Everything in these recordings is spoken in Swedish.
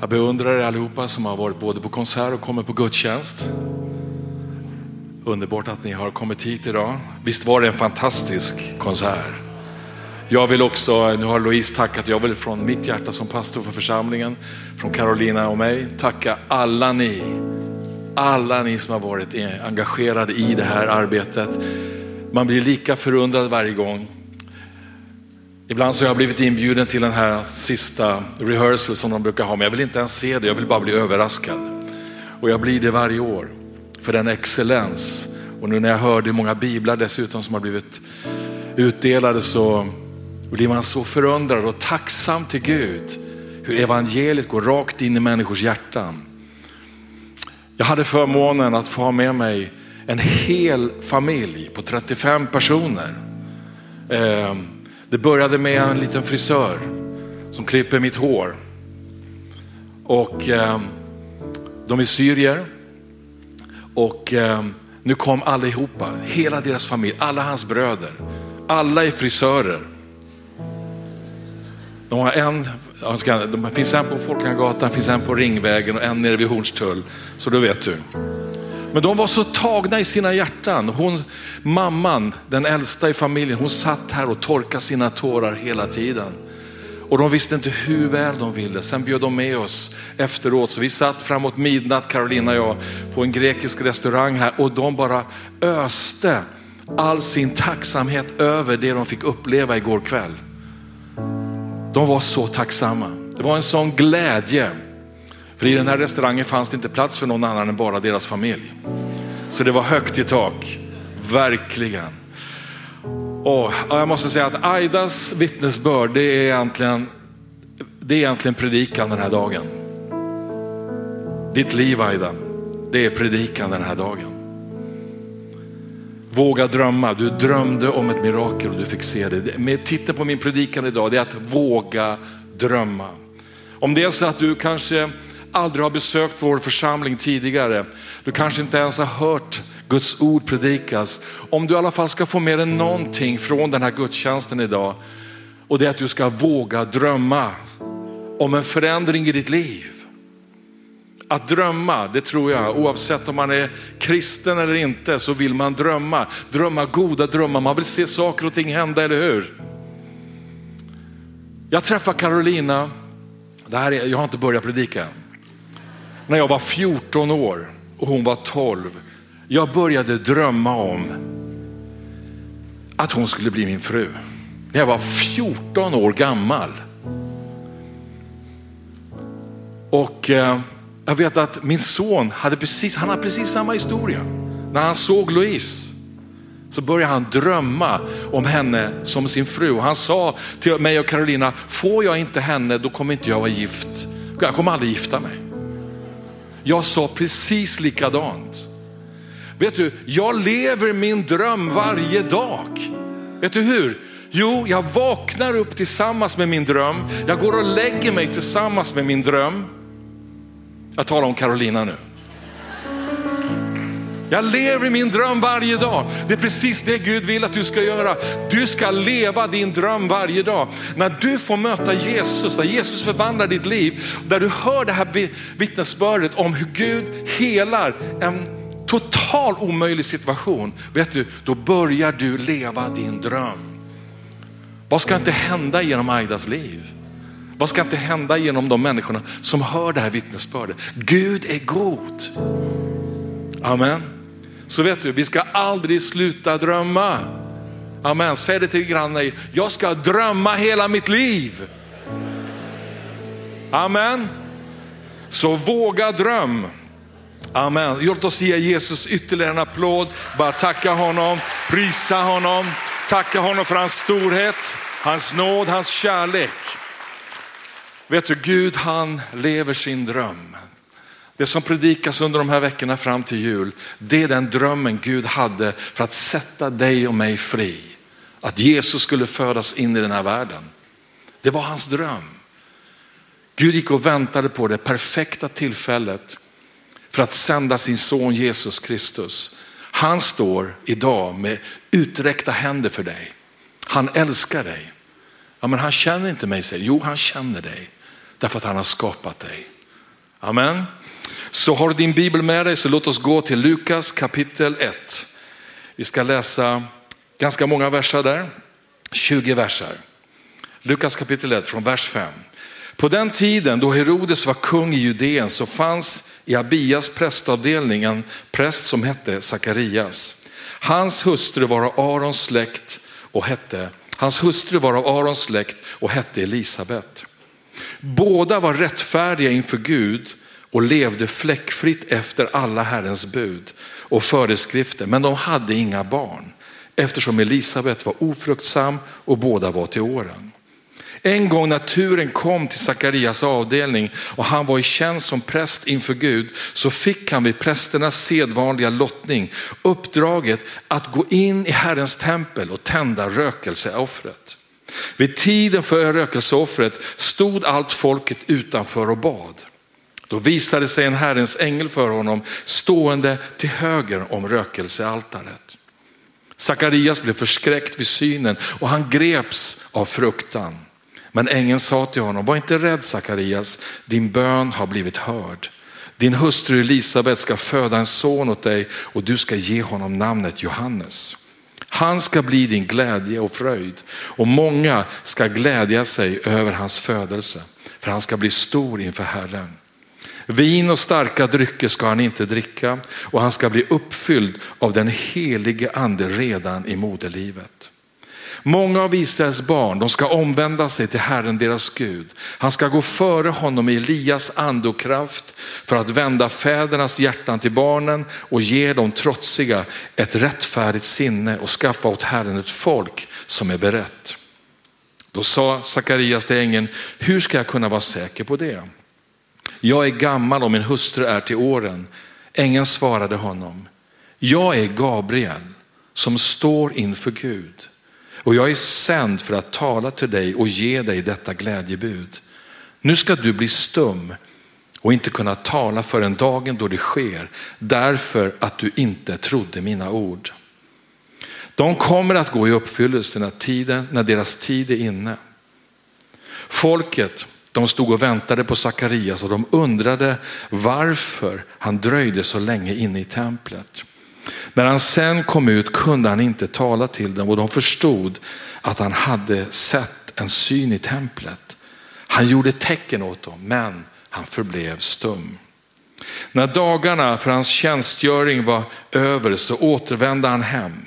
Jag beundrar er allihopa som har varit både på konsert och kommer på gudstjänst. Underbart att ni har kommit hit idag. Visst var det en fantastisk konsert? Jag vill också, nu har Louise tackat, jag vill från mitt hjärta som pastor för församlingen, från Carolina och mig, tacka alla ni, alla ni som har varit engagerade i det här arbetet. Man blir lika förundrad varje gång. Ibland så har jag blivit inbjuden till den här sista rehearsal som de brukar ha, men jag vill inte ens se det, jag vill bara bli överraskad. Och jag blir det varje år, för den excellens. Och nu när jag hörde hur många biblar dessutom som har blivit utdelade så blir man så förundrad och tacksam till Gud. Hur evangeliet går rakt in i människors hjärtan. Jag hade förmånen att få ha med mig en hel familj på 35 personer. Ehm, det började med en liten frisör som klipper mitt hår. Och eh, de är syrier. Och eh, nu kom allihopa, hela deras familj, alla hans bröder. Alla är frisörer. De har en, det finns en på Folkungagatan, finns en på Ringvägen och en nere vid Hornstull. Så då vet du. Men de var så tagna i sina hjärtan. Hon, mamman, den äldsta i familjen, hon satt här och torkade sina tårar hela tiden. Och de visste inte hur väl de ville. Sen bjöd de med oss efteråt. Så vi satt framåt midnatt, Carolina och jag, på en grekisk restaurang här och de bara öste all sin tacksamhet över det de fick uppleva igår kväll. De var så tacksamma. Det var en sån glädje. För i den här restaurangen fanns det inte plats för någon annan än bara deras familj. Så det var högt i tak, verkligen. Och jag måste säga att Aidas vittnesbörd, det är egentligen, det är egentligen predikan den här dagen. Ditt liv Aida, det är predikan den här dagen. Våga drömma. Du drömde om ett mirakel och du fick se det. Med titeln på min predikan idag, det är att våga drömma. Om det är så att du kanske aldrig har besökt vår församling tidigare, du kanske inte ens har hört Guds ord predikas. Om du i alla fall ska få med dig någonting från den här gudstjänsten idag och det är att du ska våga drömma om en förändring i ditt liv. Att drömma, det tror jag, oavsett om man är kristen eller inte, så vill man drömma. Drömma goda drömmar, man vill se saker och ting hända, eller hur? Jag träffar Carolina, det här är, jag har inte börjat predika än. När jag var 14 år och hon var 12. Jag började drömma om att hon skulle bli min fru. När jag var 14 år gammal. Och eh, jag vet att min son hade precis, han hade precis samma historia. När han såg Louise så började han drömma om henne som sin fru. Och han sa till mig och Carolina, får jag inte henne då kommer inte jag vara gift. Jag kommer aldrig gifta mig. Jag sa precis likadant. Vet du, jag lever min dröm varje dag. Vet du hur? Jo, jag vaknar upp tillsammans med min dröm. Jag går och lägger mig tillsammans med min dröm. Jag talar om Carolina nu. Jag lever i min dröm varje dag. Det är precis det Gud vill att du ska göra. Du ska leva din dröm varje dag. När du får möta Jesus, när Jesus förvandlar ditt liv, där du hör det här vittnesbördet om hur Gud helar en total omöjlig situation. Vet du, då börjar du leva din dröm. Vad ska inte hända genom Aidas liv? Vad ska inte hända genom de människorna som hör det här vittnesbördet? Gud är god. Amen. Så vet du, vi ska aldrig sluta drömma. Amen. Säg det till grannen, jag ska drömma hela mitt liv. Amen. Så våga dröm. Amen. Låt oss ge Jesus ytterligare en applåd. Bara tacka honom, prisa honom, tacka honom för hans storhet, hans nåd, hans kärlek. Vet du, Gud han lever sin dröm. Det som predikas under de här veckorna fram till jul, det är den drömmen Gud hade för att sätta dig och mig fri. Att Jesus skulle födas in i den här världen. Det var hans dröm. Gud gick och väntade på det perfekta tillfället för att sända sin son Jesus Kristus. Han står idag med uträckta händer för dig. Han älskar dig. Ja, men han känner inte mig, säger Jo, han känner dig därför att han har skapat dig. Amen. Så har du din bibel med dig så låt oss gå till Lukas kapitel 1. Vi ska läsa ganska många verser där, 20 verser. Lukas kapitel 1 från vers 5. På den tiden då Herodes var kung i Judeen så fanns i Abias prästavdelning en präst som hette Sakarias. Hans hustru var av Arons släkt och hette, hans hustru var av Arons släkt och hette Elisabet. Båda var rättfärdiga inför Gud och levde fläckfritt efter alla Herrens bud och föreskrifter, men de hade inga barn eftersom Elisabet var ofruktsam och båda var till åren. En gång när turen kom till Sakarias avdelning och han var i tjänst som präst inför Gud så fick han vid prästernas sedvanliga lottning uppdraget att gå in i Herrens tempel och tända rökelseoffret. Vid tiden för rökelseoffret stod allt folket utanför och bad. Då visade sig en Herrens ängel för honom stående till höger om rökelsealtaret. Sakarias blev förskräckt vid synen och han greps av fruktan. Men ängeln sa till honom, var inte rädd Sakarias, din bön har blivit hörd. Din hustru Elisabet ska föda en son åt dig och du ska ge honom namnet Johannes. Han ska bli din glädje och fröjd och många ska glädja sig över hans födelse, för han ska bli stor inför Herren. Vin och starka drycker ska han inte dricka och han ska bli uppfylld av den helige ande redan i moderlivet. Många av Israels barn, de ska omvända sig till Herren deras Gud. Han ska gå före honom i Elias ande och kraft för att vända fädernas hjärtan till barnen och ge dem trotsiga ett rättfärdigt sinne och skaffa åt Herren ett folk som är berett. Då sa Sakarias till ängeln, hur ska jag kunna vara säker på det? Jag är gammal och min hustru är till åren. Ängeln svarade honom, jag är Gabriel som står inför Gud och jag är sänd för att tala till dig och ge dig detta glädjebud. Nu ska du bli stum och inte kunna tala förrän dagen då det sker, därför att du inte trodde mina ord. De kommer att gå i uppfyllelse när, tiden, när deras tid är inne. Folket de stod och väntade på Sakarias och de undrade varför han dröjde så länge inne i templet. När han sen kom ut kunde han inte tala till dem och de förstod att han hade sett en syn i templet. Han gjorde tecken åt dem men han förblev stum. När dagarna för hans tjänstgöring var över så återvände han hem.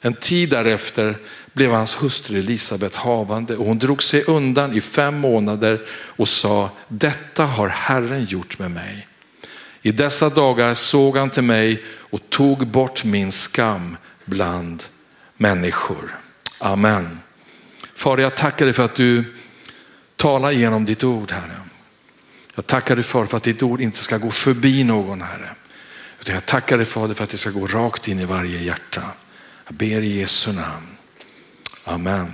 En tid därefter blev hans hustru Elisabet havande och hon drog sig undan i fem månader och sa, detta har Herren gjort med mig. I dessa dagar såg han till mig och tog bort min skam bland människor. Amen. Fader, jag tackar dig för att du talar genom ditt ord, Herre. Jag tackar dig för, för att ditt ord inte ska gå förbi någon, Herre. Utan jag tackar dig Fader för att det ska gå rakt in i varje hjärta. Jag ber i Jesu namn. Amen.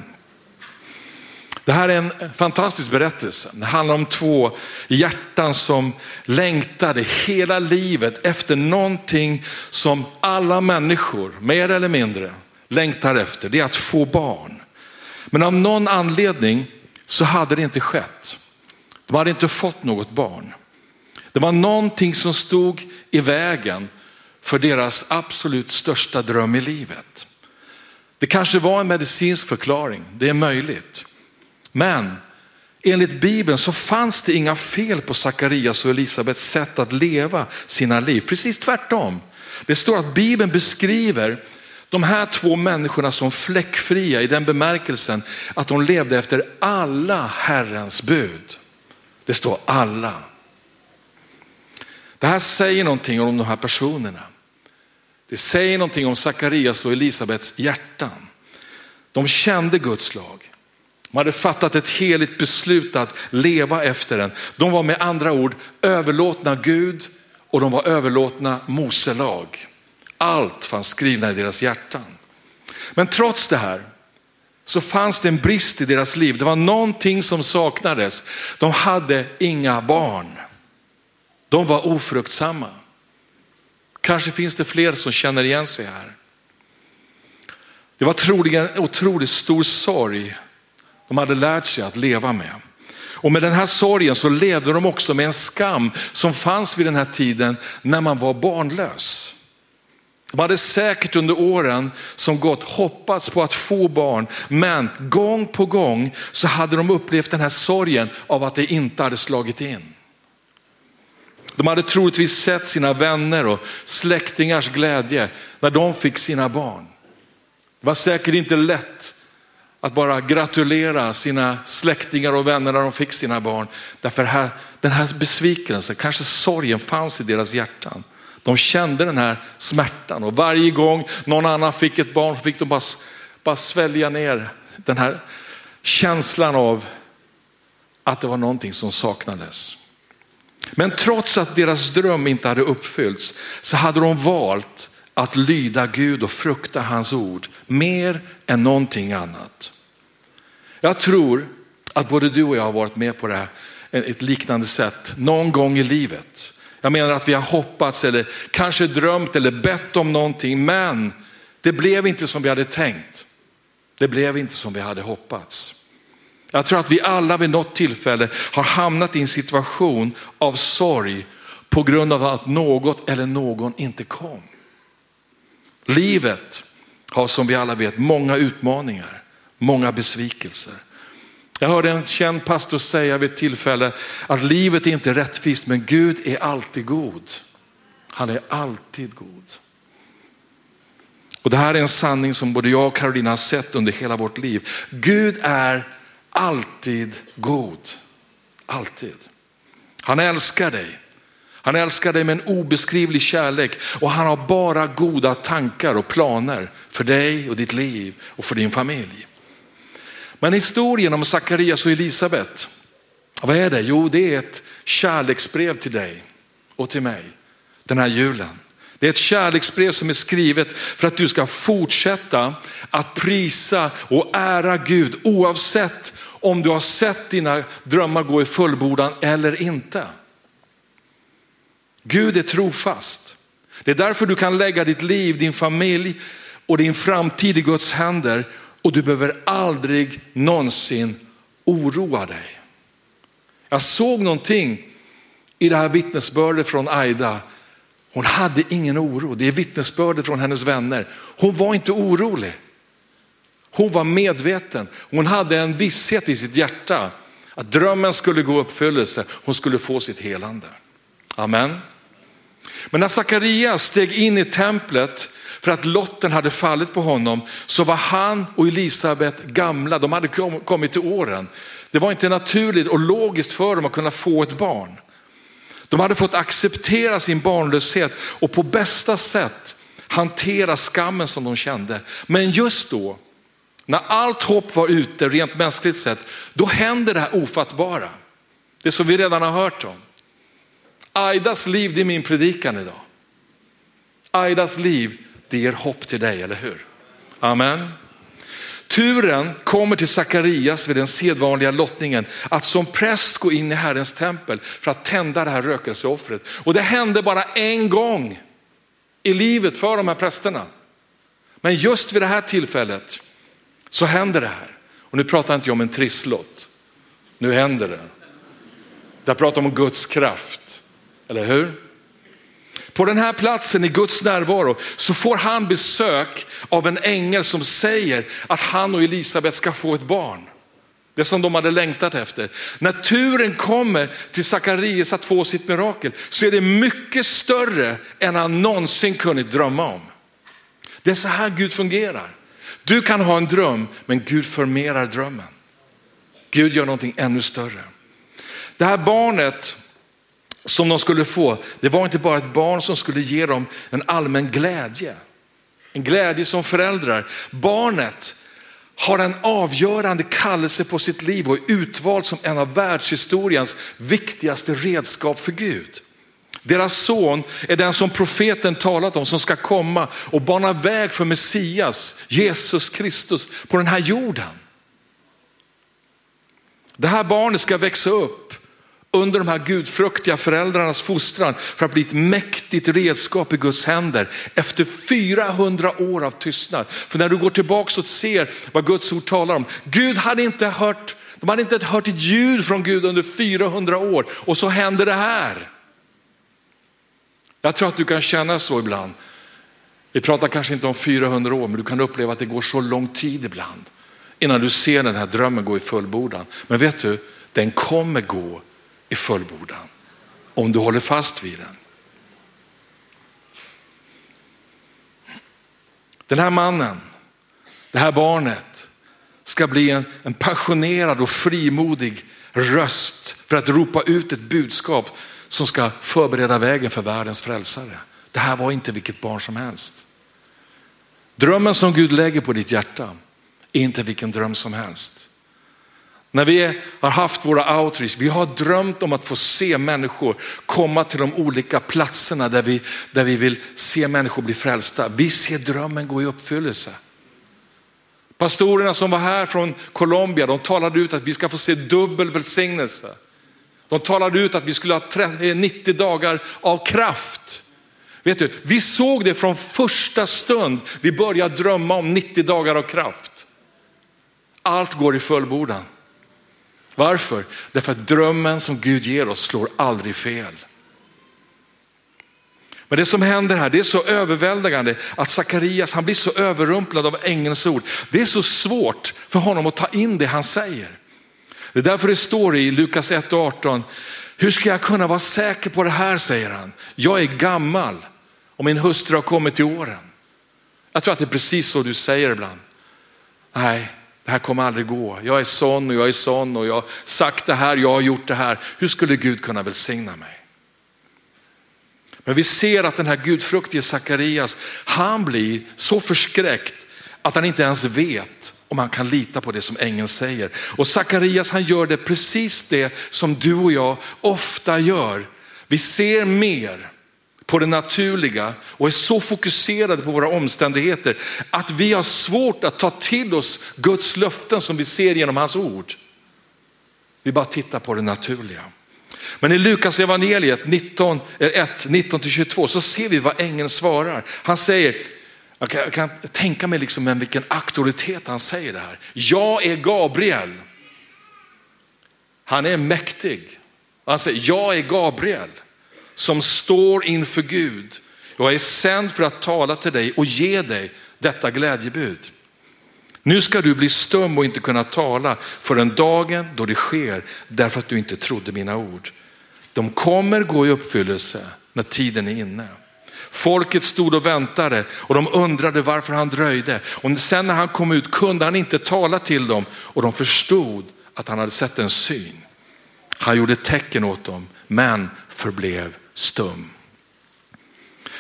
Det här är en fantastisk berättelse. Det handlar om två hjärtan som längtade hela livet efter någonting som alla människor, mer eller mindre, längtar efter. Det är att få barn. Men av någon anledning så hade det inte skett. De hade inte fått något barn. Det var någonting som stod i vägen för deras absolut största dröm i livet. Det kanske var en medicinsk förklaring, det är möjligt. Men enligt Bibeln så fanns det inga fel på Sakarias och Elisabets sätt att leva sina liv. Precis tvärtom. Det står att Bibeln beskriver de här två människorna som fläckfria i den bemärkelsen att de levde efter alla Herrens bud. Det står alla. Det här säger någonting om de här personerna. Det säger någonting om Sakarias och Elisabets hjärtan. De kände Guds lag. De hade fattat ett heligt beslut att leva efter den. De var med andra ord överlåtna Gud och de var överlåtna Mose lag. Allt fanns skrivna i deras hjärtan. Men trots det här så fanns det en brist i deras liv. Det var någonting som saknades. De hade inga barn. De var ofruktsamma. Kanske finns det fler som känner igen sig här. Det var troligen en otroligt stor sorg de hade lärt sig att leva med. Och med den här sorgen så levde de också med en skam som fanns vid den här tiden när man var barnlös. De hade säkert under åren som gått hoppats på att få barn, men gång på gång så hade de upplevt den här sorgen av att det inte hade slagit in. De hade troligtvis sett sina vänner och släktingars glädje när de fick sina barn. Det var säkert inte lätt att bara gratulera sina släktingar och vänner när de fick sina barn. Därför här, den här besvikelsen, kanske sorgen fanns i deras hjärtan. De kände den här smärtan och varje gång någon annan fick ett barn fick de bara, bara svälja ner den här känslan av att det var någonting som saknades. Men trots att deras dröm inte hade uppfyllts så hade de valt att lyda Gud och frukta hans ord mer än någonting annat. Jag tror att både du och jag har varit med på det här, ett liknande sätt någon gång i livet. Jag menar att vi har hoppats eller kanske drömt eller bett om någonting, men det blev inte som vi hade tänkt. Det blev inte som vi hade hoppats. Jag tror att vi alla vid något tillfälle har hamnat i en situation av sorg på grund av att något eller någon inte kom. Livet har som vi alla vet många utmaningar, många besvikelser. Jag hörde en känd pastor säga vid ett tillfälle att livet är inte rättvist men Gud är alltid god. Han är alltid god. Och det här är en sanning som både jag och Karolina har sett under hela vårt liv. Gud är alltid god. Alltid. Han älskar dig. Han älskar dig med en obeskrivlig kärlek och han har bara goda tankar och planer för dig och ditt liv och för din familj. Men historien om Sakarias och Elisabet, vad är det? Jo, det är ett kärleksbrev till dig och till mig den här julen. Det är ett kärleksbrev som är skrivet för att du ska fortsätta att prisa och ära Gud oavsett om du har sett dina drömmar gå i fullbordan eller inte. Gud är trofast. Det är därför du kan lägga ditt liv, din familj och din framtid i Guds händer och du behöver aldrig någonsin oroa dig. Jag såg någonting i det här vittnesbördet från Aida. Hon hade ingen oro. Det är vittnesbördet från hennes vänner. Hon var inte orolig. Hon var medveten. Hon hade en visshet i sitt hjärta att drömmen skulle gå i uppfyllelse. Hon skulle få sitt helande. Amen. Men när Sakarias steg in i templet för att lotten hade fallit på honom så var han och Elisabet gamla, de hade kommit till åren. Det var inte naturligt och logiskt för dem att kunna få ett barn. De hade fått acceptera sin barnlöshet och på bästa sätt hantera skammen som de kände. Men just då, när allt hopp var ute rent mänskligt sett, då händer det här ofattbara. Det som vi redan har hört om. Aidas liv, det är min predikan idag. Aidas liv, det ger hopp till dig, eller hur? Amen. Turen kommer till Sakarias vid den sedvanliga lottningen att som präst gå in i Herrens tempel för att tända det här rökelseoffret. Och det hände bara en gång i livet för de här prästerna. Men just vid det här tillfället så händer det här. Och nu pratar inte jag om en trisslott. Nu händer det. Jag pratar om Guds kraft, eller hur? På den här platsen i Guds närvaro så får han besök av en ängel som säger att han och Elisabet ska få ett barn. Det som de hade längtat efter. När turen kommer till Sakarias att få sitt mirakel så är det mycket större än han någonsin kunnat drömma om. Det är så här Gud fungerar. Du kan ha en dröm men Gud förmerar drömmen. Gud gör någonting ännu större. Det här barnet som de skulle få, det var inte bara ett barn som skulle ge dem en allmän glädje. En glädje som föräldrar. Barnet har en avgörande kallelse på sitt liv och är utvald som en av världshistoriens viktigaste redskap för Gud. Deras son är den som profeten talat om som ska komma och bana väg för Messias, Jesus Kristus på den här jorden. Det här barnet ska växa upp under de här gudfruktiga föräldrarnas fostran för att bli ett mäktigt redskap i Guds händer efter 400 år av tystnad. För när du går tillbaka och ser vad Guds ord talar om, Gud hade inte hört De hade inte hört ett ljud från Gud under 400 år och så händer det här. Jag tror att du kan känna så ibland. Vi pratar kanske inte om 400 år, men du kan uppleva att det går så lång tid ibland innan du ser den här drömmen gå i fullbordan. Men vet du, den kommer gå i fullbordan om du håller fast vid den. Den här mannen, det här barnet ska bli en, en passionerad och frimodig röst för att ropa ut ett budskap som ska förbereda vägen för världens frälsare. Det här var inte vilket barn som helst. Drömmen som Gud lägger på ditt hjärta är inte vilken dröm som helst. När vi har haft våra outreach, vi har drömt om att få se människor komma till de olika platserna där vi, där vi vill se människor bli frälsta. Vi ser drömmen gå i uppfyllelse. Pastorerna som var här från Colombia, de talade ut att vi ska få se dubbel välsignelse. De talade ut att vi skulle ha 90 eh, dagar av kraft. Vet du, vi såg det från första stund vi började drömma om 90 dagar av kraft. Allt går i fullbordan. Varför? Därför att drömmen som Gud ger oss slår aldrig fel. Men det som händer här, det är så överväldigande att Sakarias, han blir så överrumplad av ängelns ord. Det är så svårt för honom att ta in det han säger. Det är därför det står i Lukas 1 och 18, hur ska jag kunna vara säker på det här, säger han. Jag är gammal och min hustru har kommit till åren. Jag tror att det är precis så du säger ibland. Nej, det här kommer aldrig gå. Jag är sån och jag är sån och jag har sagt det här, jag har gjort det här. Hur skulle Gud kunna välsigna mig? Men vi ser att den här gudfruktige Sakarias, han blir så förskräckt att han inte ens vet och man kan lita på det som ängeln säger. Och Sakarias han gör det precis det som du och jag ofta gör. Vi ser mer på det naturliga och är så fokuserade på våra omständigheter att vi har svårt att ta till oss Guds löften som vi ser genom hans ord. Vi bara tittar på det naturliga. Men i Lukas evangeliet 19, 1, 19-22 så ser vi vad ängeln svarar. Han säger, jag kan, jag kan tänka mig liksom med vilken auktoritet han säger det här. Jag är Gabriel. Han är mäktig. Han säger, jag är Gabriel som står inför Gud. Jag är sänd för att tala till dig och ge dig detta glädjebud. Nu ska du bli stum och inte kunna tala förrän dagen då det sker därför att du inte trodde mina ord. De kommer gå i uppfyllelse när tiden är inne. Folket stod och väntade och de undrade varför han dröjde. Och sen när han kom ut kunde han inte tala till dem och de förstod att han hade sett en syn. Han gjorde tecken åt dem men förblev stum.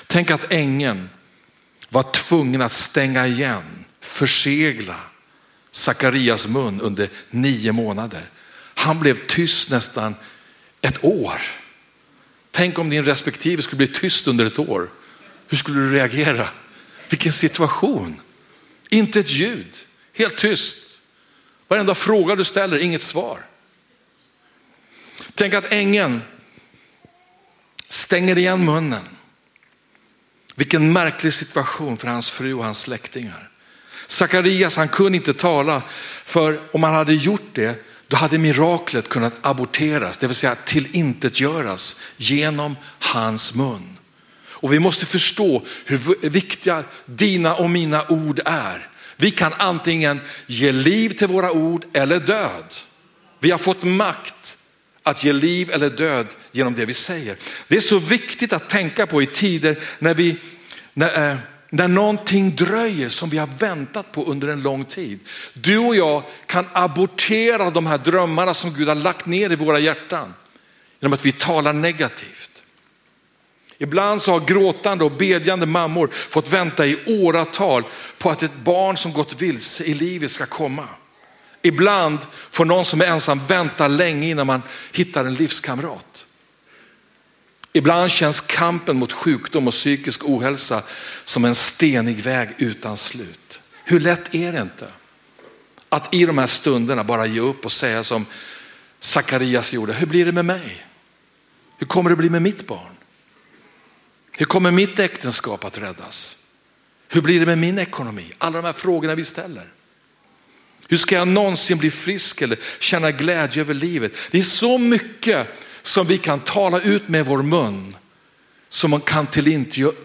Tänk att ängeln var tvungen att stänga igen, försegla Sakarias mun under nio månader. Han blev tyst nästan ett år. Tänk om din respektive skulle bli tyst under ett år. Hur skulle du reagera? Vilken situation. Inte ett ljud, helt tyst. Varenda fråga du ställer, inget svar. Tänk att ängeln stänger igen munnen. Vilken märklig situation för hans fru och hans släktingar. Sakarias han kunde inte tala för om han hade gjort det då hade miraklet kunnat aborteras, det vill säga tillintetgöras genom hans mun. Och vi måste förstå hur viktiga dina och mina ord är. Vi kan antingen ge liv till våra ord eller död. Vi har fått makt att ge liv eller död genom det vi säger. Det är så viktigt att tänka på i tider när, vi, när, eh, när någonting dröjer som vi har väntat på under en lång tid. Du och jag kan abortera de här drömmarna som Gud har lagt ner i våra hjärtan genom att vi talar negativt. Ibland så har gråtande och bedjande mammor fått vänta i åratal på att ett barn som gått vilse i livet ska komma. Ibland får någon som är ensam vänta länge innan man hittar en livskamrat. Ibland känns kampen mot sjukdom och psykisk ohälsa som en stenig väg utan slut. Hur lätt är det inte att i de här stunderna bara ge upp och säga som Sakarias gjorde, hur blir det med mig? Hur kommer det bli med mitt barn? Hur kommer mitt äktenskap att räddas? Hur blir det med min ekonomi? Alla de här frågorna vi ställer. Hur ska jag någonsin bli frisk eller känna glädje över livet? Det är så mycket som vi kan tala ut med vår mun som man kan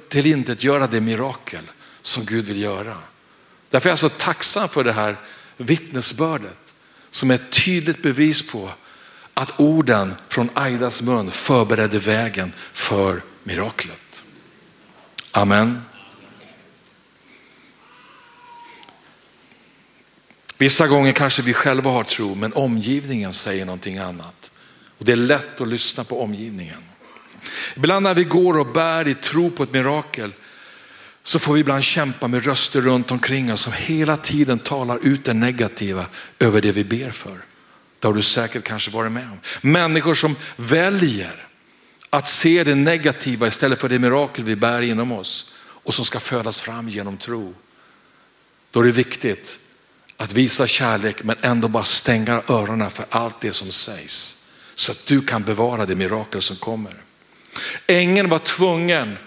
tillintetgöra det mirakel som Gud vill göra. Därför är jag så tacksam för det här vittnesbördet som är ett tydligt bevis på att orden från Aidas mun förberedde vägen för miraklet. Amen. Vissa gånger kanske vi själva har tro men omgivningen säger någonting annat. Och Det är lätt att lyssna på omgivningen. Ibland när vi går och bär i tro på ett mirakel så får vi ibland kämpa med röster runt omkring oss som hela tiden talar ut det negativa över det vi ber för. Det har du säkert kanske varit med om. Människor som väljer att se det negativa istället för det mirakel vi bär inom oss och som ska födas fram genom tro. Då är det viktigt att visa kärlek men ändå bara stänga öronen för allt det som sägs. Så att du kan bevara det mirakel som kommer. Ängeln var tvungen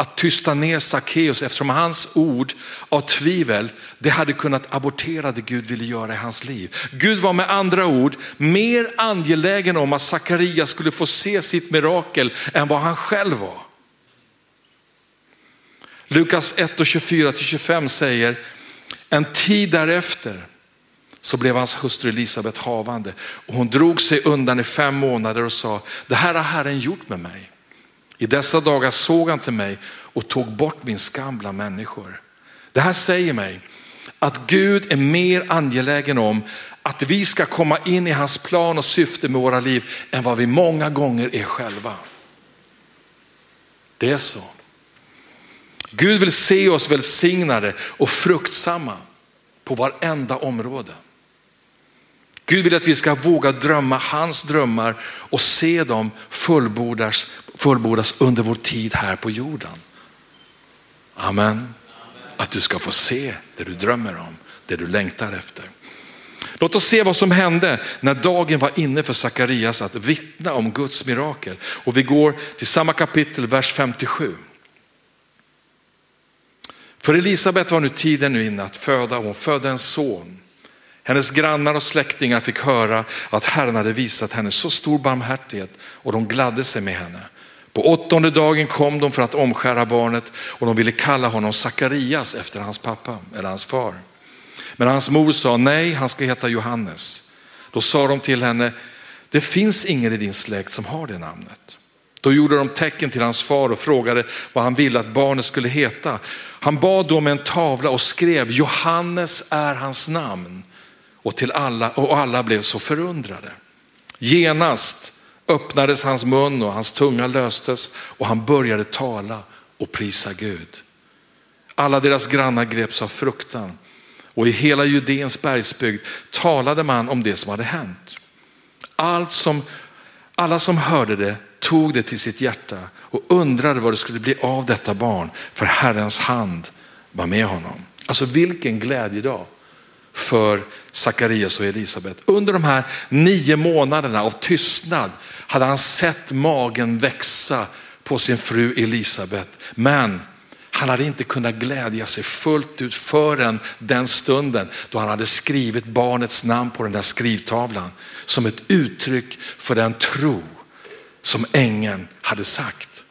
att tysta ner Sackeus eftersom hans ord av tvivel, det hade kunnat abortera det Gud ville göra i hans liv. Gud var med andra ord mer angelägen om att Sakarias skulle få se sitt mirakel än vad han själv var. Lukas 1 och 24-25 säger, en tid därefter så blev hans hustru Elisabet havande och hon drog sig undan i fem månader och sa, det här har Herren gjort med mig. I dessa dagar såg han till mig och tog bort min skam bland människor. Det här säger mig att Gud är mer angelägen om att vi ska komma in i hans plan och syfte med våra liv än vad vi många gånger är själva. Det är så. Gud vill se oss välsignade och fruktsamma på varenda område. Gud vill att vi ska våga drömma hans drömmar och se dem fullbordas, fullbordas under vår tid här på jorden. Amen. Att du ska få se det du drömmer om, det du längtar efter. Låt oss se vad som hände när dagen var inne för Sakarias att vittna om Guds mirakel. Och vi går till samma kapitel, vers 57. För Elisabet var nu tiden nu inne att föda och hon födde en son. Hennes grannar och släktingar fick höra att Herren hade visat henne så stor barmhärtighet och de gladde sig med henne. På åttonde dagen kom de för att omskära barnet och de ville kalla honom Sakarias efter hans pappa eller hans far. Men hans mor sa nej, han ska heta Johannes. Då sa de till henne, det finns ingen i din släkt som har det namnet. Då gjorde de tecken till hans far och frågade vad han ville att barnet skulle heta. Han bad då med en tavla och skrev Johannes är hans namn. Och, till alla, och alla blev så förundrade. Genast öppnades hans mun och hans tunga löstes och han började tala och prisa Gud. Alla deras grannar greps av fruktan och i hela Judeens bergsbygd talade man om det som hade hänt. Allt som, alla som hörde det tog det till sitt hjärta och undrade vad det skulle bli av detta barn för Herrens hand var med honom. Alltså vilken glädjedag för Sakarias och Elisabet. Under de här nio månaderna av tystnad hade han sett magen växa på sin fru Elisabet. Men han hade inte kunnat glädja sig fullt ut förrän den stunden då han hade skrivit barnets namn på den där skrivtavlan som ett uttryck för den tro som ängeln hade sagt.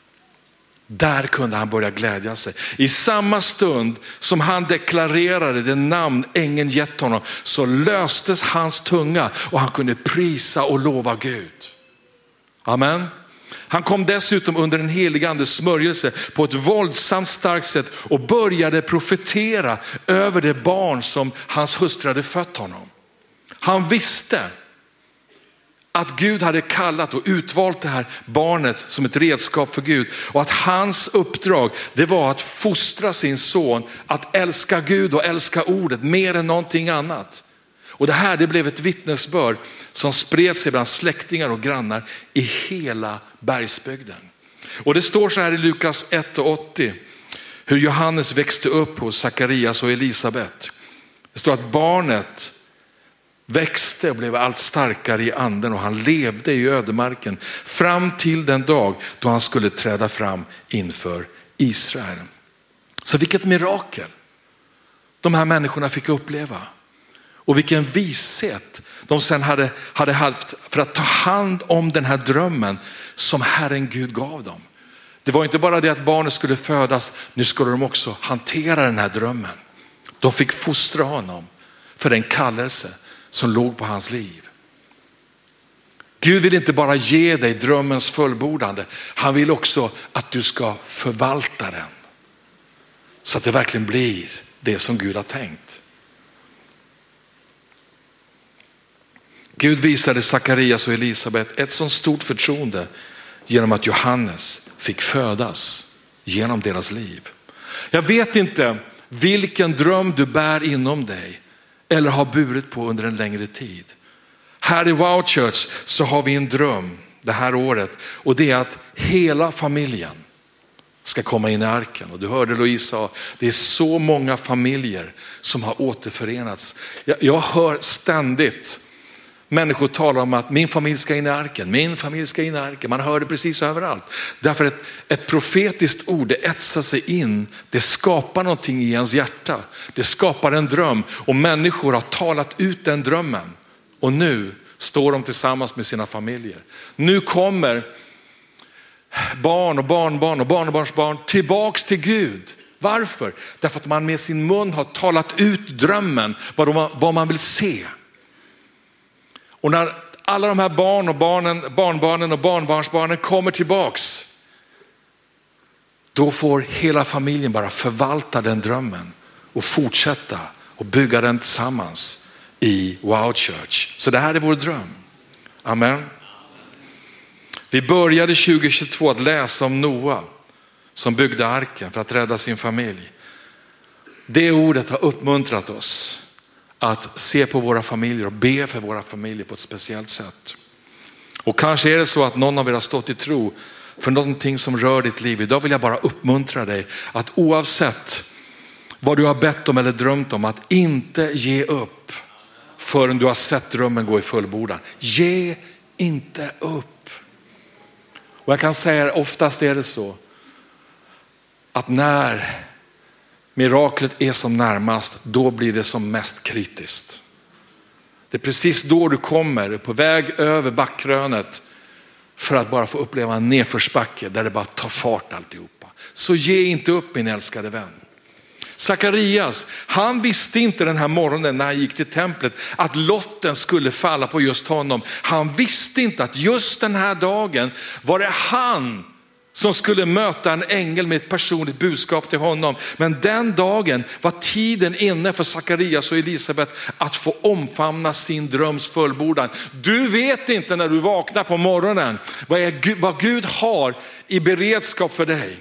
Där kunde han börja glädja sig. I samma stund som han deklarerade det namn ängeln gett honom så löstes hans tunga och han kunde prisa och lova Gud. Amen. Han kom dessutom under en helig andes smörjelse på ett våldsamt starkt sätt och började profetera över det barn som hans hustru hade fött honom. Han visste att Gud hade kallat och utvalt det här barnet som ett redskap för Gud och att hans uppdrag det var att fostra sin son att älska Gud och älska ordet mer än någonting annat. Och det här det blev ett vittnesbörd som spred sig bland släktingar och grannar i hela bergsbygden. Och det står så här i Lukas 1 och 80 hur Johannes växte upp hos Sakarias och Elisabet. Det står att barnet växte och blev allt starkare i anden och han levde i ödemarken fram till den dag då han skulle träda fram inför Israel. Så vilket mirakel de här människorna fick uppleva. Och vilken vishet de sen hade, hade haft för att ta hand om den här drömmen som Herren Gud gav dem. Det var inte bara det att barnet skulle födas, nu skulle de också hantera den här drömmen. De fick fostra honom för den kallelse som låg på hans liv. Gud vill inte bara ge dig drömmens fullbordande, han vill också att du ska förvalta den. Så att det verkligen blir det som Gud har tänkt. Gud visade Sakarias och Elisabet ett sådant stort förtroende genom att Johannes fick födas genom deras liv. Jag vet inte vilken dröm du bär inom dig eller har burit på under en längre tid. Här i Wow Church så har vi en dröm det här året och det är att hela familjen ska komma in i arken. Och du hörde Louise sa, det är så många familjer som har återförenats. Jag, jag hör ständigt Människor talar om att min familj ska in i arken, min familj ska in i arken. Man hör det precis överallt. Därför att ett profetiskt ord, det etsar sig in, det skapar någonting i ens hjärta. Det skapar en dröm och människor har talat ut den drömmen. Och nu står de tillsammans med sina familjer. Nu kommer barn och barnbarn och barnbarnsbarn tillbaks till Gud. Varför? Därför att man med sin mun har talat ut drömmen, vad man vill se. Och när alla de här barn och barnen, barnbarnen och barnbarnsbarnen kommer tillbaks, då får hela familjen bara förvalta den drömmen och fortsätta och bygga den tillsammans i Wow Church. Så det här är vår dröm. Amen. Vi började 2022 att läsa om Noa som byggde arken för att rädda sin familj. Det ordet har uppmuntrat oss att se på våra familjer och be för våra familjer på ett speciellt sätt. Och kanske är det så att någon av er har stått i tro för någonting som rör ditt liv. Idag vill jag bara uppmuntra dig att oavsett vad du har bett om eller drömt om, att inte ge upp förrän du har sett drömmen gå i fullbordan. Ge inte upp. Och jag kan säga oftast är det så att när miraklet är som närmast, då blir det som mest kritiskt. Det är precis då du kommer, på väg över backkrönet för att bara få uppleva en nedförsbacke där det bara tar fart alltihopa. Så ge inte upp min älskade vän. Sakarias, han visste inte den här morgonen när han gick till templet att lotten skulle falla på just honom. Han visste inte att just den här dagen var det han som skulle möta en ängel med ett personligt budskap till honom. Men den dagen var tiden inne för Sakarias och Elisabet att få omfamna sin dröms fullbordan. Du vet inte när du vaknar på morgonen vad, är, vad Gud har i beredskap för dig.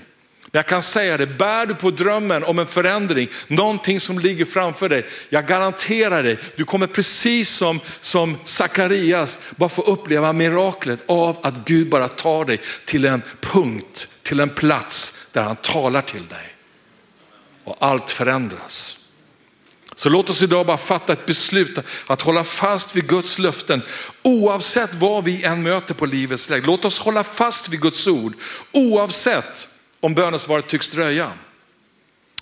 Men jag kan säga det, bär du på drömmen om en förändring, någonting som ligger framför dig. Jag garanterar dig, du kommer precis som, som Sakarias bara få uppleva miraklet av att Gud bara tar dig till en punkt, till en plats där han talar till dig. Och allt förändras. Så låt oss idag bara fatta ett beslut att hålla fast vid Guds löften oavsett vad vi än möter på livets väg. Låt oss hålla fast vid Guds ord oavsett om bönesvaret tycks dröja.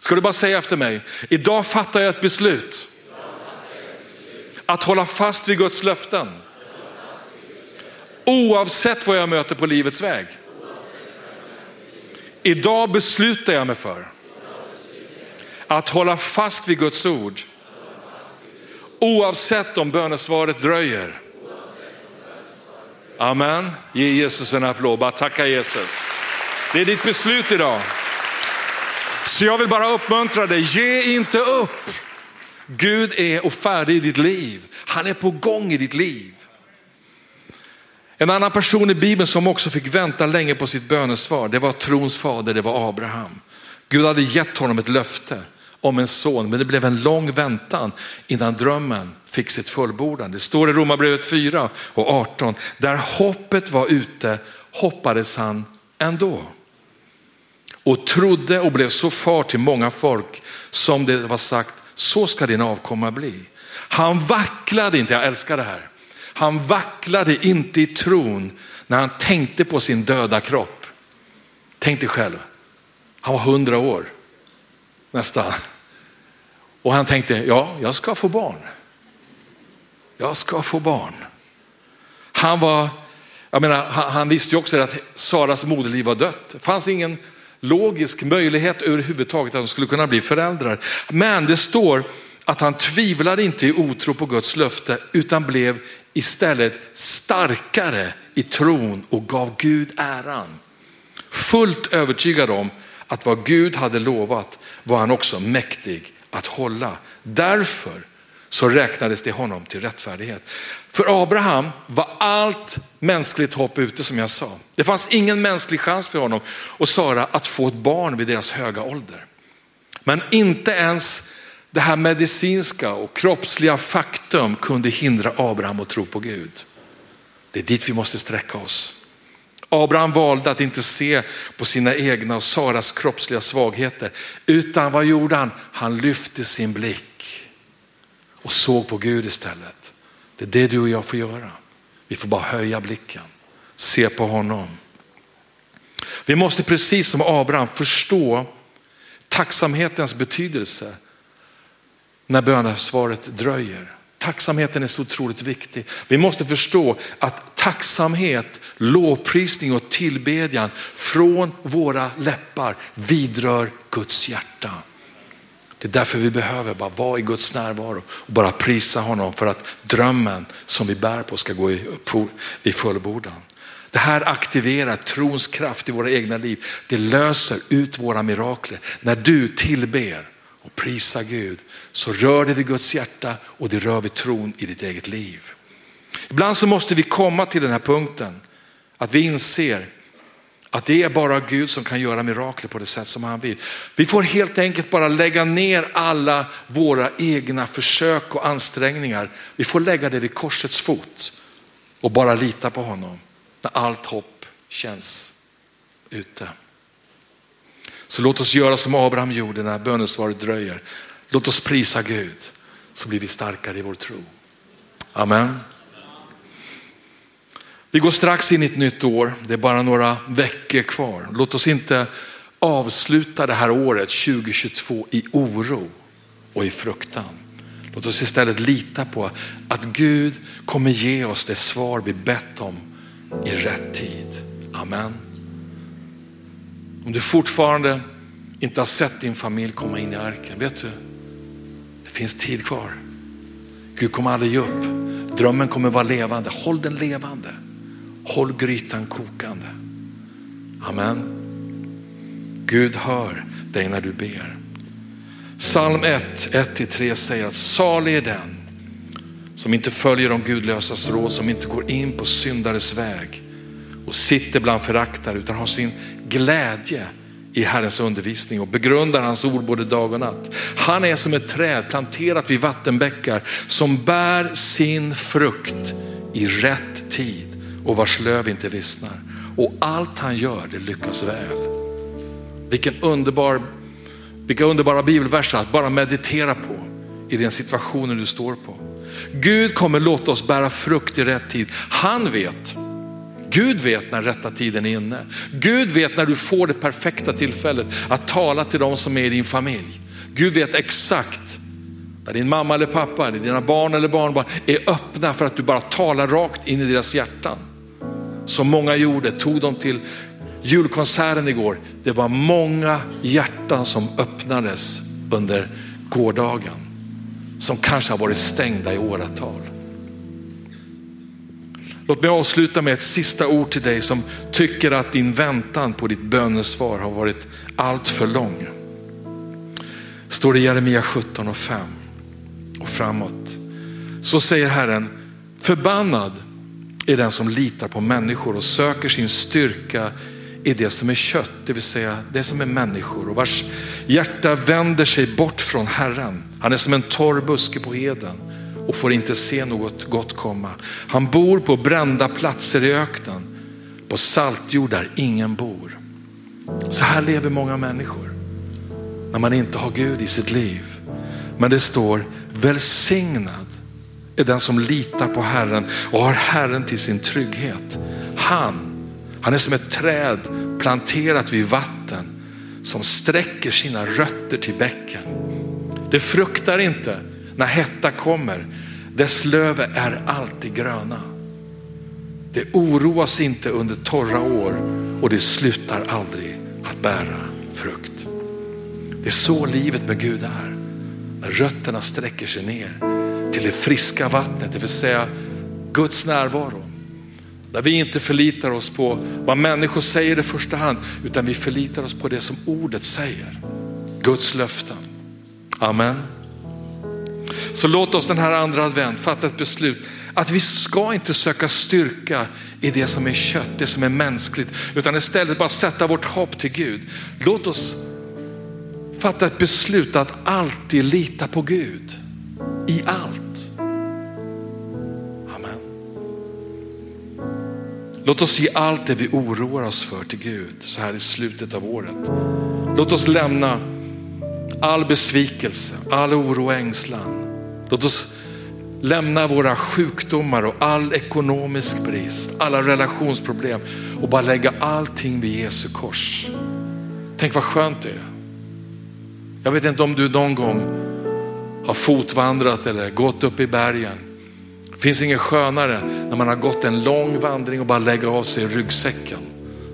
Ska du bara säga efter mig, idag fattar jag ett beslut. Att hålla fast vid Guds löften. Oavsett vad jag möter på livets väg. Idag beslutar jag mig för att hålla fast vid Guds ord. Oavsett om bönesvaret dröjer. Amen. Ge Jesus en applåd, bara tacka Jesus. Det är ditt beslut idag. Så jag vill bara uppmuntra dig, ge inte upp. Gud är och färdig i ditt liv. Han är på gång i ditt liv. En annan person i Bibeln som också fick vänta länge på sitt bönesvar, det var trons fader, det var Abraham. Gud hade gett honom ett löfte om en son, men det blev en lång väntan innan drömmen fick sitt fullbordande. Det står i Romarbrevet 4 och 18, där hoppet var ute hoppades han ändå och trodde och blev så far till många folk som det var sagt, så ska din avkomma bli. Han vacklade inte, jag älskar det här. Han vacklade inte i tron när han tänkte på sin döda kropp. Tänk dig själv, han var hundra år nästan. Och han tänkte, ja, jag ska få barn. jag ska få barn. Han var, jag menar, han, visste ju också att Saras moderliv var dött. Det fanns ingen logisk möjlighet överhuvudtaget att de skulle kunna bli föräldrar. Men det står att han tvivlade inte i otro på Guds löfte utan blev istället starkare i tron och gav Gud äran. Fullt övertygad om att vad Gud hade lovat var han också mäktig att hålla. Därför så räknades det honom till rättfärdighet. För Abraham var allt mänskligt hopp ute som jag sa. Det fanns ingen mänsklig chans för honom och Sara att få ett barn vid deras höga ålder. Men inte ens det här medicinska och kroppsliga faktum kunde hindra Abraham att tro på Gud. Det är dit vi måste sträcka oss. Abraham valde att inte se på sina egna och Saras kroppsliga svagheter, utan vad gjorde han? Han lyfte sin blick och såg på Gud istället. Det är det du och jag får göra. Vi får bara höja blicken, se på honom. Vi måste precis som Abraham förstå tacksamhetens betydelse när bönesvaret dröjer. Tacksamheten är så otroligt viktig. Vi måste förstå att tacksamhet, lovprisning och tillbedjan från våra läppar vidrör Guds hjärta. Det är därför vi behöver bara vara i Guds närvaro och bara prisa honom för att drömmen som vi bär på ska gå i fullbordan. Det här aktiverar trons kraft i våra egna liv. Det löser ut våra mirakler. När du tillber och prisar Gud så rör det vid Guds hjärta och det rör vid tron i ditt eget liv. Ibland så måste vi komma till den här punkten att vi inser att det är bara Gud som kan göra mirakler på det sätt som han vill. Vi får helt enkelt bara lägga ner alla våra egna försök och ansträngningar. Vi får lägga det vid korsets fot och bara lita på honom när allt hopp känns ute. Så låt oss göra som Abraham gjorde när bönesvaret dröjer. Låt oss prisa Gud så blir vi starkare i vår tro. Amen. Vi går strax in i ett nytt år. Det är bara några veckor kvar. Låt oss inte avsluta det här året 2022 i oro och i fruktan. Låt oss istället lita på att Gud kommer ge oss det svar vi bett om i rätt tid. Amen. Om du fortfarande inte har sett din familj komma in i arken, vet du? Det finns tid kvar. Gud kommer aldrig ge upp. Drömmen kommer vara levande. Håll den levande. Håll grytan kokande. Amen. Gud hör dig när du ber. Psalm 1, 1-3 säger att salig är den som inte följer de gudlösas råd, som inte går in på syndares väg och sitter bland föraktare utan har sin glädje i Herrens undervisning och begrundar hans ord både dag och natt. Han är som ett träd planterat vid vattenbäckar som bär sin frukt i rätt tid och vars löv inte vissnar. Och allt han gör det lyckas väl. Vilken underbar, vilka underbara bibelverser att bara meditera på i den situationen du står på. Gud kommer låta oss bära frukt i rätt tid. Han vet Gud vet när rätta tiden är inne. Gud vet när du får det perfekta tillfället att tala till de som är i din familj. Gud vet exakt när din mamma eller pappa, eller dina barn eller barnbarn är öppna för att du bara talar rakt in i deras hjärtan. Som många gjorde, tog dem till julkonserten igår. Det var många hjärtan som öppnades under gårdagen. Som kanske har varit stängda i åratal. Låt mig avsluta med ett sista ord till dig som tycker att din väntan på ditt bönesvar har varit allt för lång. Står det i Jeremia 17 och 5 och framåt. Så säger Herren, förbannad är den som litar på människor och söker sin styrka i det som är kött, det vill säga det som är människor och vars hjärta vänder sig bort från Herren. Han är som en torr buske på heden och får inte se något gott komma. Han bor på brända platser i öknen, på saltjord där ingen bor. Så här lever många människor när man inte har Gud i sitt liv. Men det står välsignad är den som litar på Herren och har Herren till sin trygghet. Han, han är som ett träd planterat vid vatten som sträcker sina rötter till bäcken. Det fruktar inte när hetta kommer. Dess löv är alltid gröna. Det oroas inte under torra år och det slutar aldrig att bära frukt. Det är så livet med Gud är. När rötterna sträcker sig ner till det friska vattnet, det vill säga Guds närvaro. Där vi inte förlitar oss på vad människor säger i första hand, utan vi förlitar oss på det som ordet säger. Guds löften. Amen. Så låt oss den här andra advent fatta ett beslut att vi ska inte söka styrka i det som är kött, det som är mänskligt, utan istället bara sätta vårt hopp till Gud. Låt oss fatta ett beslut att alltid lita på Gud i allt. Amen. Låt oss ge allt det vi oroar oss för till Gud så här i slutet av året. Låt oss lämna all besvikelse, all oro och ängslan. Låt oss lämna våra sjukdomar och all ekonomisk brist, alla relationsproblem och bara lägga allting vid Jesu kors. Tänk vad skönt det är. Jag vet inte om du någon gång har fotvandrat eller gått upp i bergen. Det finns inget skönare när man har gått en lång vandring och bara lägga av sig ryggsäcken,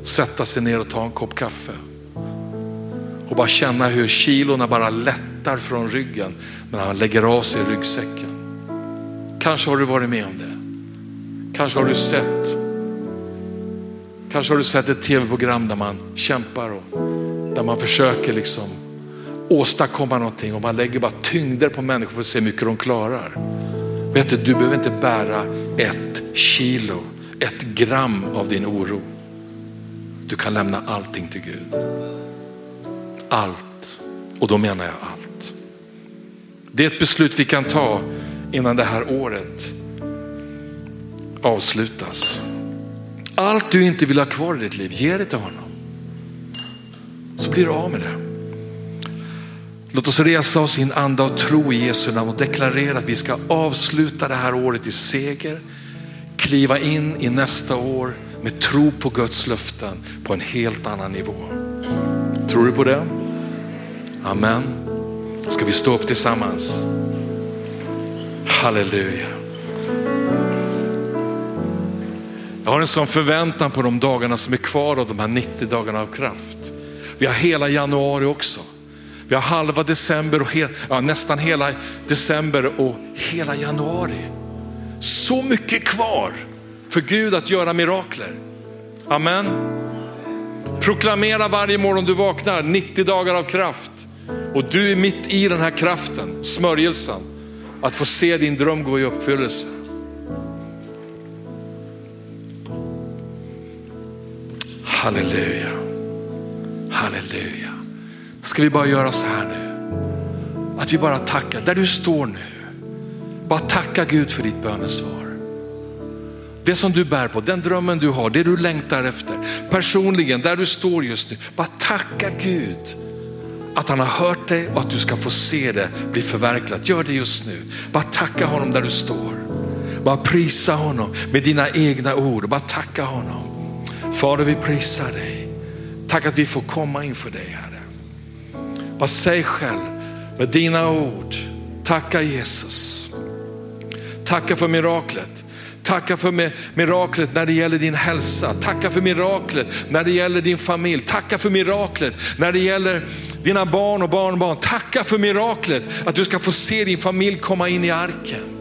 sätta sig ner och ta en kopp kaffe och bara känna hur kilorna bara lättar från ryggen när man lägger av sig ryggsäcken. Kanske har du varit med om det. Kanske har du sett Kanske har du sett ett tv-program där man kämpar och där man försöker liksom åstadkomma någonting och man lägger bara tyngder på människor för att se hur mycket de klarar. Vet du, du behöver inte bära ett kilo, ett gram av din oro. Du kan lämna allting till Gud. Allt. Och då menar jag allt. Det är ett beslut vi kan ta innan det här året avslutas. Allt du inte vill ha kvar i ditt liv, ge det till honom. Så blir du av med det. Låt oss resa oss i en anda och tro i Jesu namn och deklarera att vi ska avsluta det här året i seger, kliva in i nästa år med tro på Guds löften på en helt annan nivå. Tror du på det? Amen. Ska vi stå upp tillsammans? Halleluja. Jag har en sån förväntan på de dagarna som är kvar av de här 90 dagarna av kraft. Vi har hela januari också. Vi har halva december och hel, ja, nästan hela december och hela januari. Så mycket kvar för Gud att göra mirakler. Amen. Proklamera varje morgon du vaknar 90 dagar av kraft och du är mitt i den här kraften, smörjelsen, att få se din dröm gå i uppfyllelse. Halleluja, halleluja. Ska vi bara göra så här nu? Att vi bara tackar, där du står nu. Bara tacka Gud för ditt bönesvar. Det som du bär på, den drömmen du har, det du längtar efter. Personligen, där du står just nu. Bara tacka Gud att han har hört dig och att du ska få se det bli förverkligat. Gör det just nu. Bara tacka honom där du står. Bara prisa honom med dina egna ord. Bara tacka honom. Fader vi prisar dig. Tack att vi får komma inför dig här. Bara säg själv med dina ord. Tacka Jesus. Tacka för miraklet. Tacka för miraklet när det gäller din hälsa. Tacka för miraklet när det gäller din familj. Tacka för miraklet när det gäller dina barn och barnbarn. Tacka för miraklet att du ska få se din familj komma in i arken.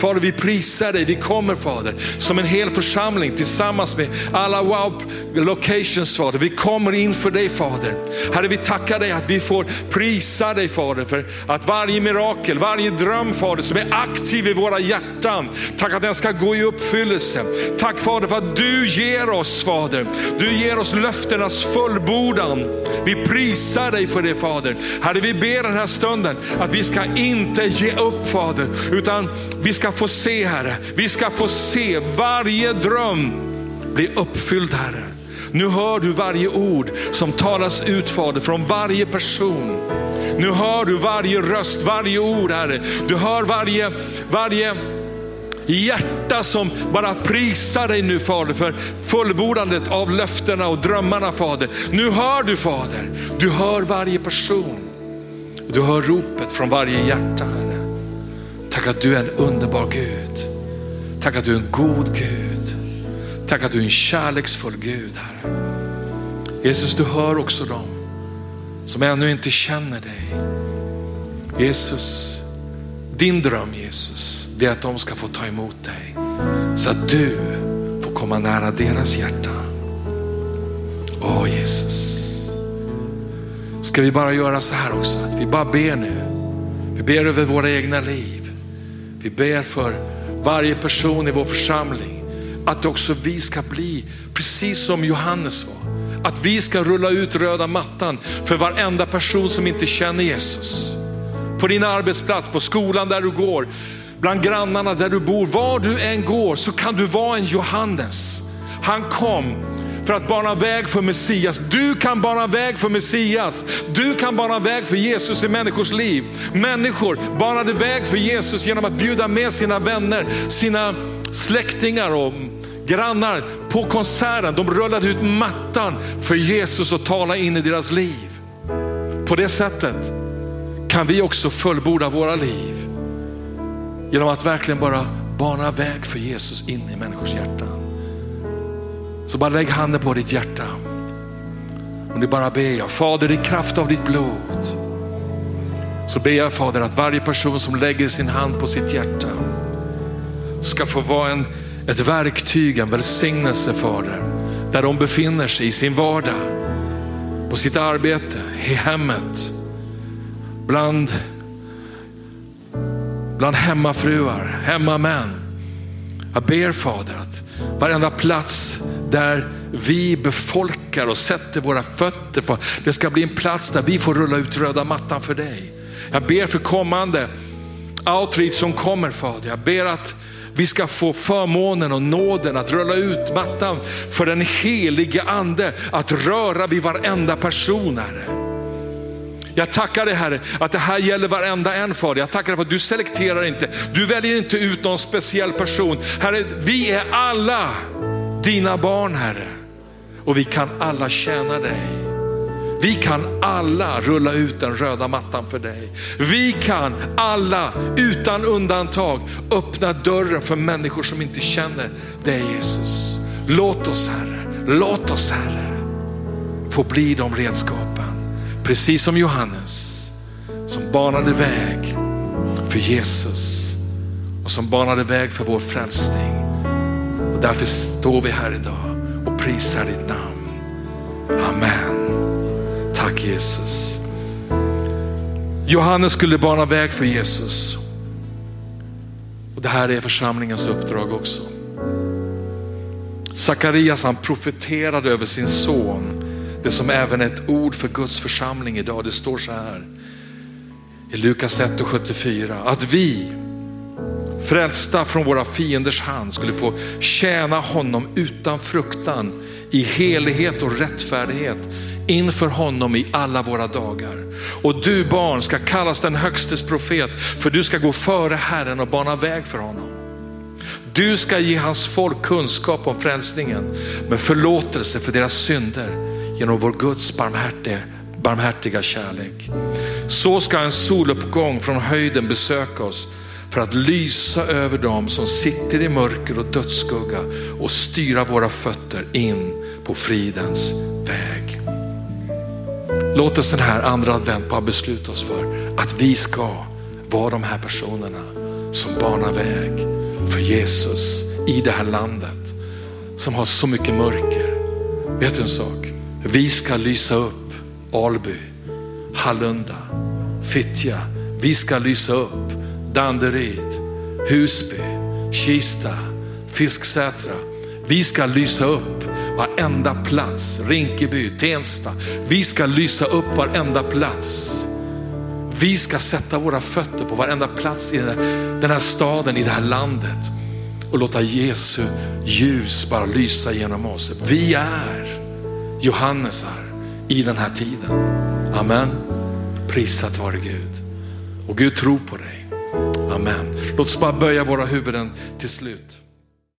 Fader, vi prisar dig. Vi kommer Fader som en hel församling tillsammans med alla wow locations Fader. Vi kommer inför dig Fader. Herre, vi tackar dig att vi får prisa dig Fader för att varje mirakel, varje dröm Fader som är aktiv i våra hjärtan, tack att den ska gå i uppfyllelse. Tack Fader för att du ger oss Fader. Du ger oss löftenas fullbordan. Vi prisar dig för det Fader. Herre, vi ber den här stunden att vi ska inte ge upp Fader, utan vi ska få se Herre, vi ska få se varje dröm bli uppfylld Herre. Nu hör du varje ord som talas ut Fader från varje person. Nu hör du varje röst, varje ord Herre. Du hör varje, varje hjärta som bara prisar dig nu Fader för fullbordandet av löftena och drömmarna Fader. Nu hör du Fader, du hör varje person. Du hör ropet från varje hjärta Herre. Tack att du är en underbar Gud. Tack att du är en god Gud. Tack att du är en kärleksfull Gud, Herre. Jesus, du hör också dem som ännu inte känner dig. Jesus, din dröm Jesus, det är att de ska få ta emot dig. Så att du får komma nära deras hjärta. Åh Jesus. Ska vi bara göra så här också, att vi bara ber nu. Vi ber över våra egna liv. Vi ber för varje person i vår församling. Att också vi ska bli precis som Johannes var. Att vi ska rulla ut röda mattan för varenda person som inte känner Jesus. På din arbetsplats, på skolan där du går, bland grannarna där du bor, var du än går så kan du vara en Johannes. Han kom för att bana väg för Messias. Du kan bana väg för Messias. Du kan bana väg för Jesus i människors liv. Människor banade väg för Jesus genom att bjuda med sina vänner, sina släktingar och grannar på konserten. De rullade ut mattan för Jesus och tala in i deras liv. På det sättet kan vi också fullborda våra liv genom att verkligen bara bana väg för Jesus in i människors hjärtan. Så bara lägg handen på ditt hjärta. Och nu bara ber jag, Fader i kraft av ditt blod, så ber jag Fader att varje person som lägger sin hand på sitt hjärta ska få vara en, ett verktyg, en välsignelse Fader, där de befinner sig i sin vardag, på sitt arbete, i hemmet, bland, bland hemmafruar, hemmamän. Jag ber Fader att varenda plats där vi befolkar och sätter våra fötter. För det ska bli en plats där vi får rulla ut röda mattan för dig. Jag ber för kommande outreach som kommer Fader. Jag ber att vi ska få förmånen och nåden att rulla ut mattan för den helige ande att röra vid varenda person Herre. Jag tackar dig Herre att det här gäller varenda en Fader. Jag tackar dig för att du selekterar inte, du väljer inte ut någon speciell person. Herre, vi är alla dina barn Herre. Och vi kan alla tjäna dig. Vi kan alla rulla ut den röda mattan för dig. Vi kan alla utan undantag öppna dörren för människor som inte känner dig Jesus. Låt oss Herre, låt oss Herre få bli de redskapen. Precis som Johannes som banade väg för Jesus och som banade väg för vår frälsning. Och därför står vi här idag och prisar ditt namn. Amen. Tack Jesus. Johannes skulle bana väg för Jesus. Och Det här är församlingens uppdrag också. Sakarias han profeterade över sin son, det som även är ett ord för Guds församling idag. Det står så här i Lukas 1 och 74, att vi frälsta från våra fienders hand skulle få tjäna honom utan fruktan i helighet och rättfärdighet inför honom i alla våra dagar. Och du barn ska kallas den högstes profet för du ska gå före Herren och bana väg för honom. Du ska ge hans folk kunskap om frälsningen med förlåtelse för deras synder genom vår Guds barmhärtiga, barmhärtiga kärlek. Så ska en soluppgång från höjden besöka oss för att lysa över dem som sitter i mörker och dödsskugga och styra våra fötter in på fridens väg. Låt oss den här andra advent bara besluta oss för att vi ska vara de här personerna som banar väg för Jesus i det här landet som har så mycket mörker. Vet du en sak? Vi ska lysa upp Alby, Hallunda, Fittja. Vi ska lysa upp Danderyd, Husby, Kista, Fisksätra. Vi ska lysa upp varenda plats, Rinkeby, Tensta. Vi ska lysa upp varenda plats. Vi ska sätta våra fötter på varenda plats i den här staden, i det här landet och låta Jesu ljus bara lysa genom oss. Vi är Johannesar i den här tiden. Amen. Prisat vare Gud. Och Gud tror på dig. Amen. Låt oss bara böja våra huvuden till slut.